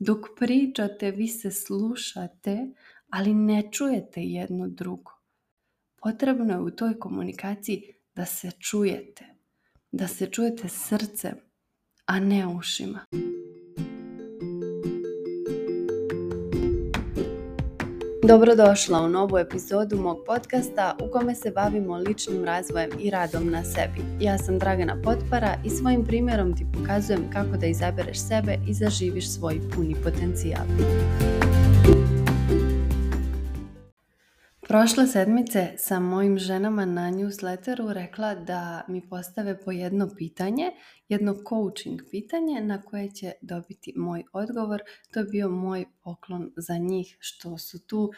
Dok pričate, vi se slušate, ali ne čujete jedno drugo. Potrebno je u toj komunikaciji da se čujete, da se čujete srcem, a ne ušima. Dobrodošla u novu epizodu mog podcasta u kome se bavimo ličnim razvojem i radom na sebi. Ja sam Dragana Potpara i svojim primjerom ti pokazujem kako da izabereš sebe i zaživiš svoj puni potencijal. Prošle sedmice sam mojim ženama na newsletteru rekla da mi postave po jedno pitanje, jedno coaching pitanje na koje će dobiti moj odgovor. To je bio moj poklon za njih što su tu,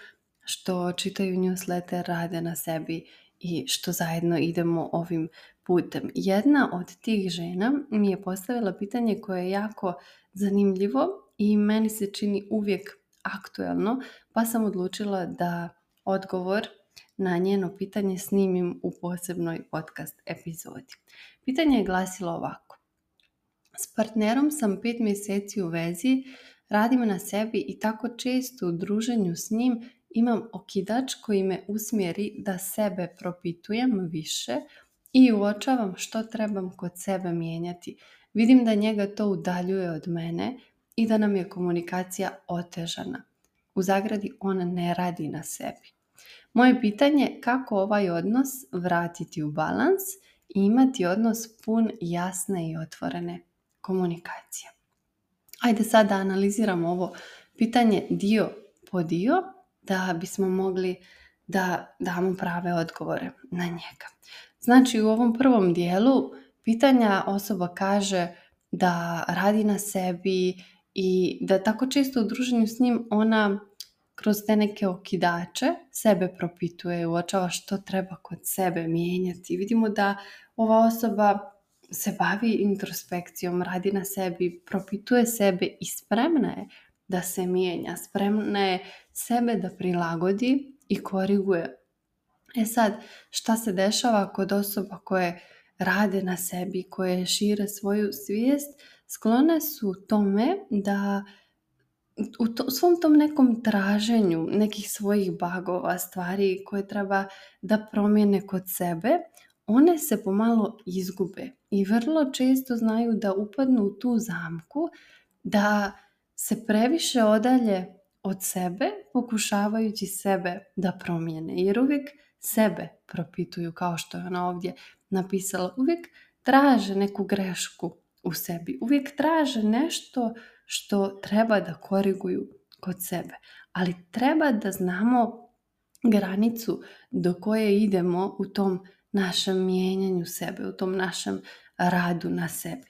što čitaju newsletter, rade na sebi i što zajedno idemo ovim putem. Jedna od tih žena mi je postavila pitanje koje je jako zanimljivo i meni se čini uvijek aktuelno, pa sam odlučila da odgovor na njeno pitanje snimim u posebnoj podcast epizodi. Pitanje je glasilo ovako. S partnerom sam pet mjeseci u vezi, radim na sebi i tako često u druženju s njim imam okidač koji me usmjeri da sebe propitujem više i uočavam što trebam kod sebe mijenjati. Vidim da njega to udaljuje od mene i da nam je komunikacija otežana. U zagradi ona ne radi na sebi. Moje pitanje kako ovaj odnos vratiti u balans i imati odnos pun jasne i otvorene komunikacije. Ajde sada analiziramo ovo pitanje dio po dio da bismo mogli da damo prave odgovore na njega. Znači u ovom prvom dijelu pitanja osoba kaže da radi na sebi i da tako često u druženju s njim ona kroz te neke okidače sebe propituje, uočava što treba kod sebe mijenjati. Vidimo da ova osoba se bavi introspekcijom, radi na sebi, propituje sebe i spremna je da se mijenja, spremna je sebe da prilagodi i koriguje. E sad, šta se dešava kod osoba koje rade na sebi, koje šire svoju svijest, sklone su tome da u svom tom nekom traženju nekih svojih bagova, stvari koje treba da promijene kod sebe, one se pomalo izgube i vrlo često znaju da upadnu u tu zamku da se previše odalje od sebe pokušavajući sebe da promijene jer uvijek sebe propituju kao što je ona ovdje napisala uvijek traže neku grešku u sebi uvijek traže nešto što treba da koriguju kod sebe. Ali treba da znamo granicu do koje idemo u tom našem mijenjanju sebe, u tom našem radu na sebi.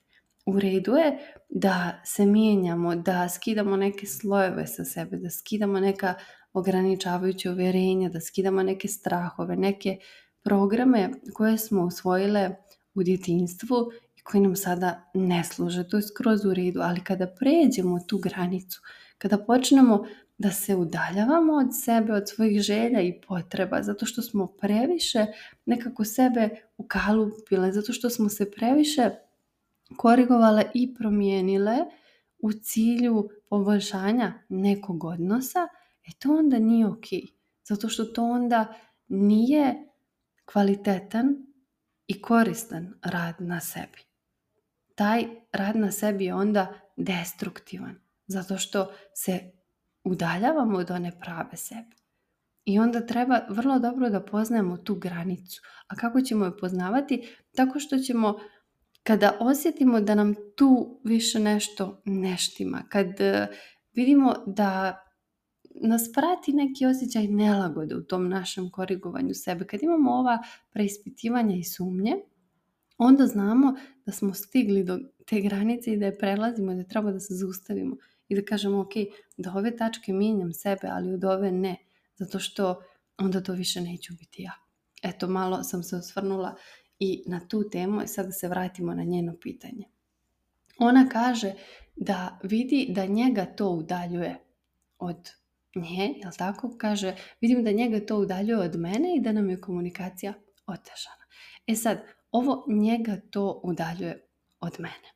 U redu je da se mijenjamo, da skidamo neke slojeve sa sebe, da skidamo neka ograničavajuća uvjerenja, da skidamo neke strahove, neke programe koje smo usvojile u djetinjstvu koji nam sada ne služe, to je skroz u redu, ali kada pređemo tu granicu, kada počnemo da se udaljavamo od sebe, od svojih želja i potreba, zato što smo previše nekako sebe ukalupile, zato što smo se previše korigovale i promijenile u cilju poboljšanja nekog odnosa, e to onda nije ok. Zato što to onda nije kvalitetan i koristan rad na sebi taj rad na sebi je onda destruktivan. Zato što se udaljavamo od one prave sebe. I onda treba vrlo dobro da poznajemo tu granicu. A kako ćemo je poznavati? Tako što ćemo kada osjetimo da nam tu više nešto neštima, kad e, vidimo da nas prati neki osjećaj nelagode u tom našem korigovanju sebe, kad imamo ova preispitivanja i sumnje, onda znamo da smo stigli do te granice i da je prelazimo, da treba da se zaustavimo i da kažemo ok, do ove tačke mijenjam sebe, ali od ove ne, zato što onda to više neću biti ja. Eto, malo sam se osvrnula i na tu temu i e, sada se vratimo na njeno pitanje. Ona kaže da vidi da njega to udaljuje od nje, jel tako? Kaže, vidim da njega to udaljuje od mene i da nam je komunikacija otežana. E sad, ovo njega to udaljuje od mene.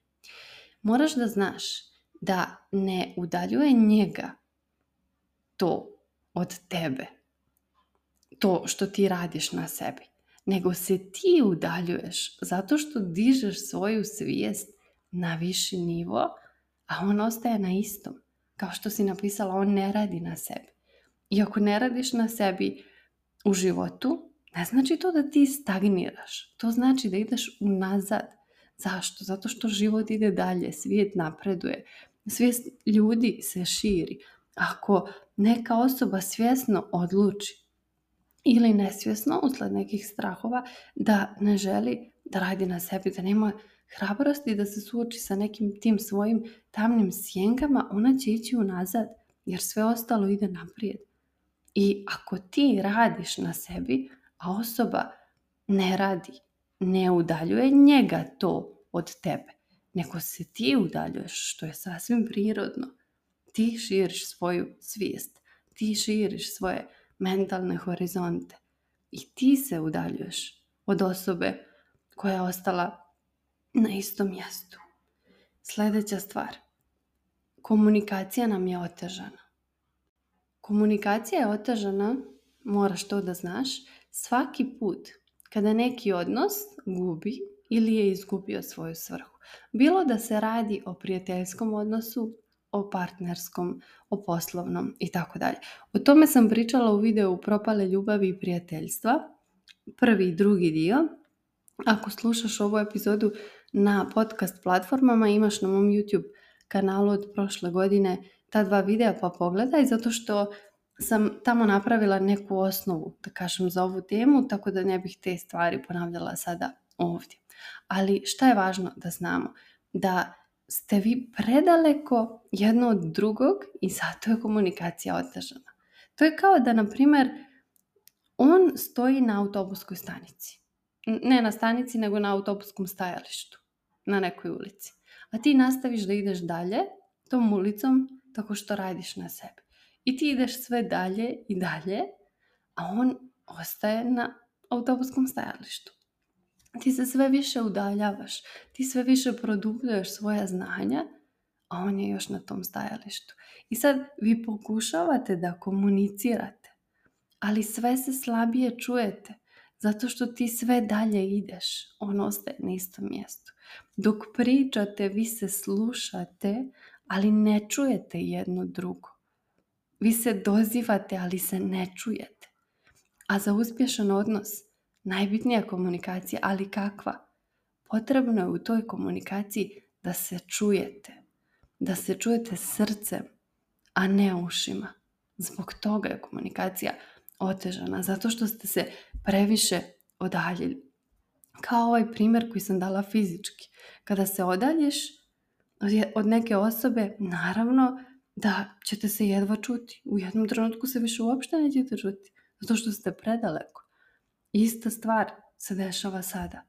Moraš da znaš da ne udaljuje njega to od tebe. To što ti radiš na sebi. Nego se ti udaljuješ zato što dižeš svoju svijest na viši nivo, a on ostaje na istom. Kao što si napisala, on ne radi na sebi. I ako ne radiš na sebi u životu, ne znači to da ti stagniraš. To znači da ideš unazad. Zašto? Zato što život ide dalje, svijet napreduje, svijest ljudi se širi. Ako neka osoba svjesno odluči ili nesvjesno usled nekih strahova da ne želi da radi na sebi, da nema hrabrosti da se suoči sa nekim tim svojim tamnim sjenkama, ona će ići unazad jer sve ostalo ide naprijed. I ako ti radiš na sebi, a osoba ne radi, ne udaljuje njega to od tebe, nego se ti udaljuješ, što je sasvim prirodno. Ti širiš svoju svijest, ti širiš svoje mentalne horizonte i ti se udaljuješ od osobe koja je ostala na istom mjestu. Sljedeća stvar. Komunikacija nam je otežana. Komunikacija je otežana, moraš to da znaš, Svaki put kada neki odnos gubi ili je izgubio svoju svrhu, bilo da se radi o prijateljskom odnosu, o partnerskom, o poslovnom i tako dalje. O tome sam pričala u videu Propale ljubavi i prijateljstva, prvi i drugi dio. Ako slušaš ovu epizodu na podcast platformama, imaš na mom YouTube kanalu od prošle godine ta dva videa pa pogledaj, zato što sam tamo napravila neku osnovu, da kažem, za ovu temu, tako da ne bih te stvari ponavljala sada ovdje. Ali šta je važno da znamo? Da ste vi predaleko jedno od drugog i zato je komunikacija otežana. To je kao da, na primjer, on stoji na autobuskoj stanici. Ne na stanici, nego na autobuskom stajalištu, na nekoj ulici. A ti nastaviš da ideš dalje tom ulicom tako što radiš na sebi. I ti ideš sve dalje i dalje, a on ostaje na autobuskom stajalištu. Ti se sve više udaljavaš, ti sve više produbljuješ svoja znanja, a on je još na tom stajalištu. I sad vi pokušavate da komunicirate, ali sve se slabije čujete, zato što ti sve dalje ideš, on ostaje na istom mjestu. Dok pričate, vi se slušate, ali ne čujete jedno drugo. Vi se dozivate, ali se ne čujete. A za uspješan odnos najbitnija komunikacija, ali kakva? Potrebno je u toj komunikaciji da se čujete. Da se čujete srcem, a ne ušima. Zbog toga je komunikacija otežana, zato što ste se previše odaljili. Kao ovaj primjer koji sam dala fizički. Kada se odalješ od neke osobe, naravno da ćete se jedva čuti. U jednom trenutku se više uopšte nećete čuti. Zato što ste predaleko. Ista stvar se dešava sada.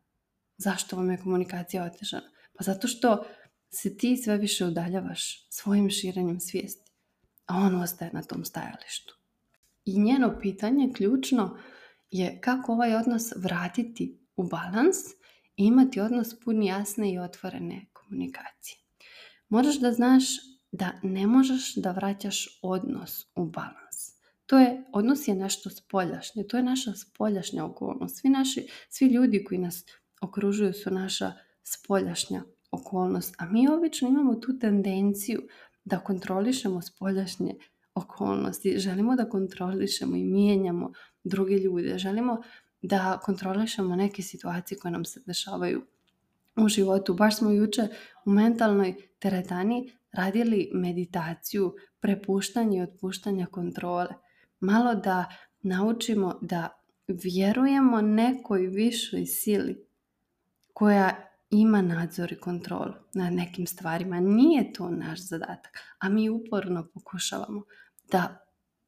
Zašto vam je komunikacija otežana? Pa zato što se ti sve više udaljavaš svojim širenjem svijesti. A on ostaje na tom stajalištu. I njeno pitanje ključno je kako ovaj odnos vratiti u balans i imati odnos pun jasne i otvorene komunikacije. Moraš da znaš da ne možeš da vraćaš odnos u balans. To je, odnos je nešto spoljašnje, to je naša spoljašnja okolnost. Svi, naši, svi ljudi koji nas okružuju su naša spoljašnja okolnost, a mi obično imamo tu tendenciju da kontrolišemo spoljašnje okolnosti, želimo da kontrolišemo i mijenjamo druge ljude, želimo da kontrolišemo neke situacije koje nam se dešavaju u životu. Baš smo juče u mentalnoj teretani radili meditaciju prepuštanje i otpuštanja kontrole. Malo da naučimo da vjerujemo nekoj višoj sili koja ima nadzor i kontrolu nad nekim stvarima. Nije to naš zadatak, a mi uporno pokušavamo da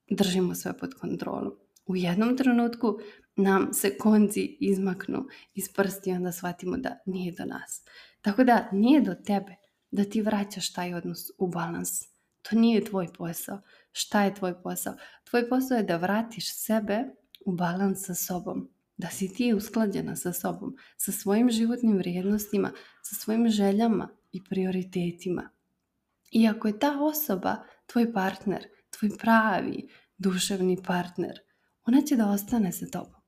držimo sve pod kontrolom. U jednom trenutku nam se konci izmaknu iz prsti i onda shvatimo da nije do nas. Tako da nije do tebe, da ti vraćaš taj odnos u balans. To nije tvoj posao. Šta je tvoj posao? Tvoj posao je da vratiš sebe u balans sa sobom. Da si ti usklađena sa sobom, sa svojim životnim vrijednostima, sa svojim željama i prioritetima. I ako je ta osoba tvoj partner, tvoj pravi duševni partner, ona će da ostane sa tobom.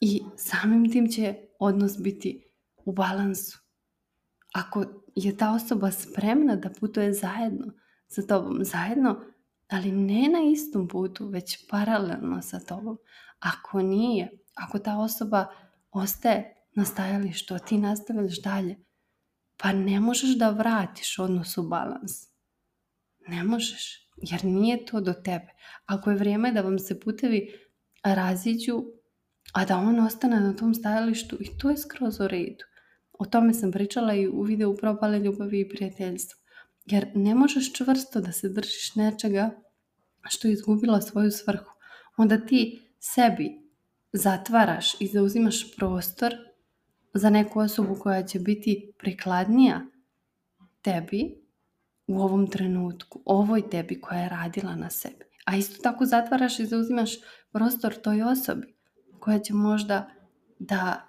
I samim tim će odnos biti u balansu ako je ta osoba spremna da putuje zajedno sa tobom, zajedno, ali ne na istom putu, već paralelno sa tobom. Ako nije, ako ta osoba ostaje na stajalištu, a ti nastavljaš dalje, pa ne možeš da vratiš odnos u balans. Ne možeš, jer nije to do tebe. Ako je vrijeme da vam se putevi raziđu, a da on ostane na tom stajalištu i to je skroz u redu. O tome sam pričala i u videu propale ljubavi i prijateljstvo. Jer ne možeš čvrsto da se držiš nečega što je izgubila svoju svrhu. Onda ti sebi zatvaraš i zauzimaš prostor za neku osobu koja će biti prikladnija tebi u ovom trenutku, ovoj tebi koja je radila na sebi. A isto tako zatvaraš i zauzimaš prostor toj osobi koja će možda da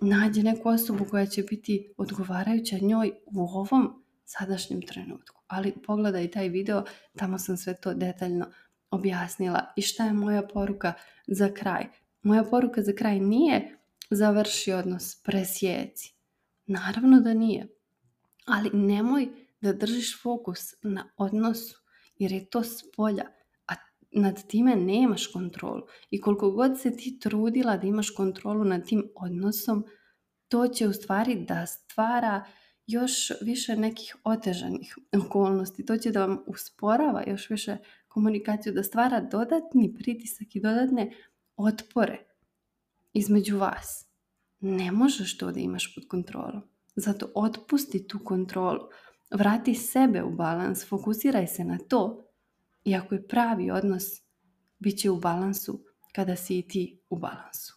nađe neku osobu koja će biti odgovarajuća njoj u ovom sadašnjem trenutku. Ali pogledaj taj video, tamo sam sve to detaljno objasnila. I šta je moja poruka za kraj? Moja poruka za kraj nije završi odnos, sjeci. Naravno da nije. Ali nemoj da držiš fokus na odnosu, jer je to spolja nad time nemaš kontrolu. I koliko god se ti trudila da imaš kontrolu nad tim odnosom, to će u stvari da stvara još više nekih otežanih okolnosti. To će da vam usporava još više komunikaciju, da stvara dodatni pritisak i dodatne otpore između vas. Ne možeš to da imaš pod kontrolom. Zato otpusti tu kontrolu. Vrati sebe u balans, fokusiraj se na to i ako je pravi odnos, bit će u balansu kada si i ti u balansu.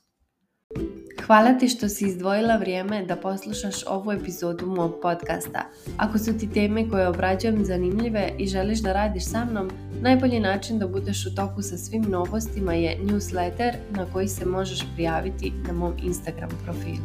Hvala ti što si izdvojila vrijeme da poslušaš ovu epizodu mog podcasta. Ako su ti teme koje obrađujem zanimljive i želiš da radiš sa mnom, najbolji način da budeš u toku sa svim novostima je newsletter na koji se možeš prijaviti na mom Instagram profilu.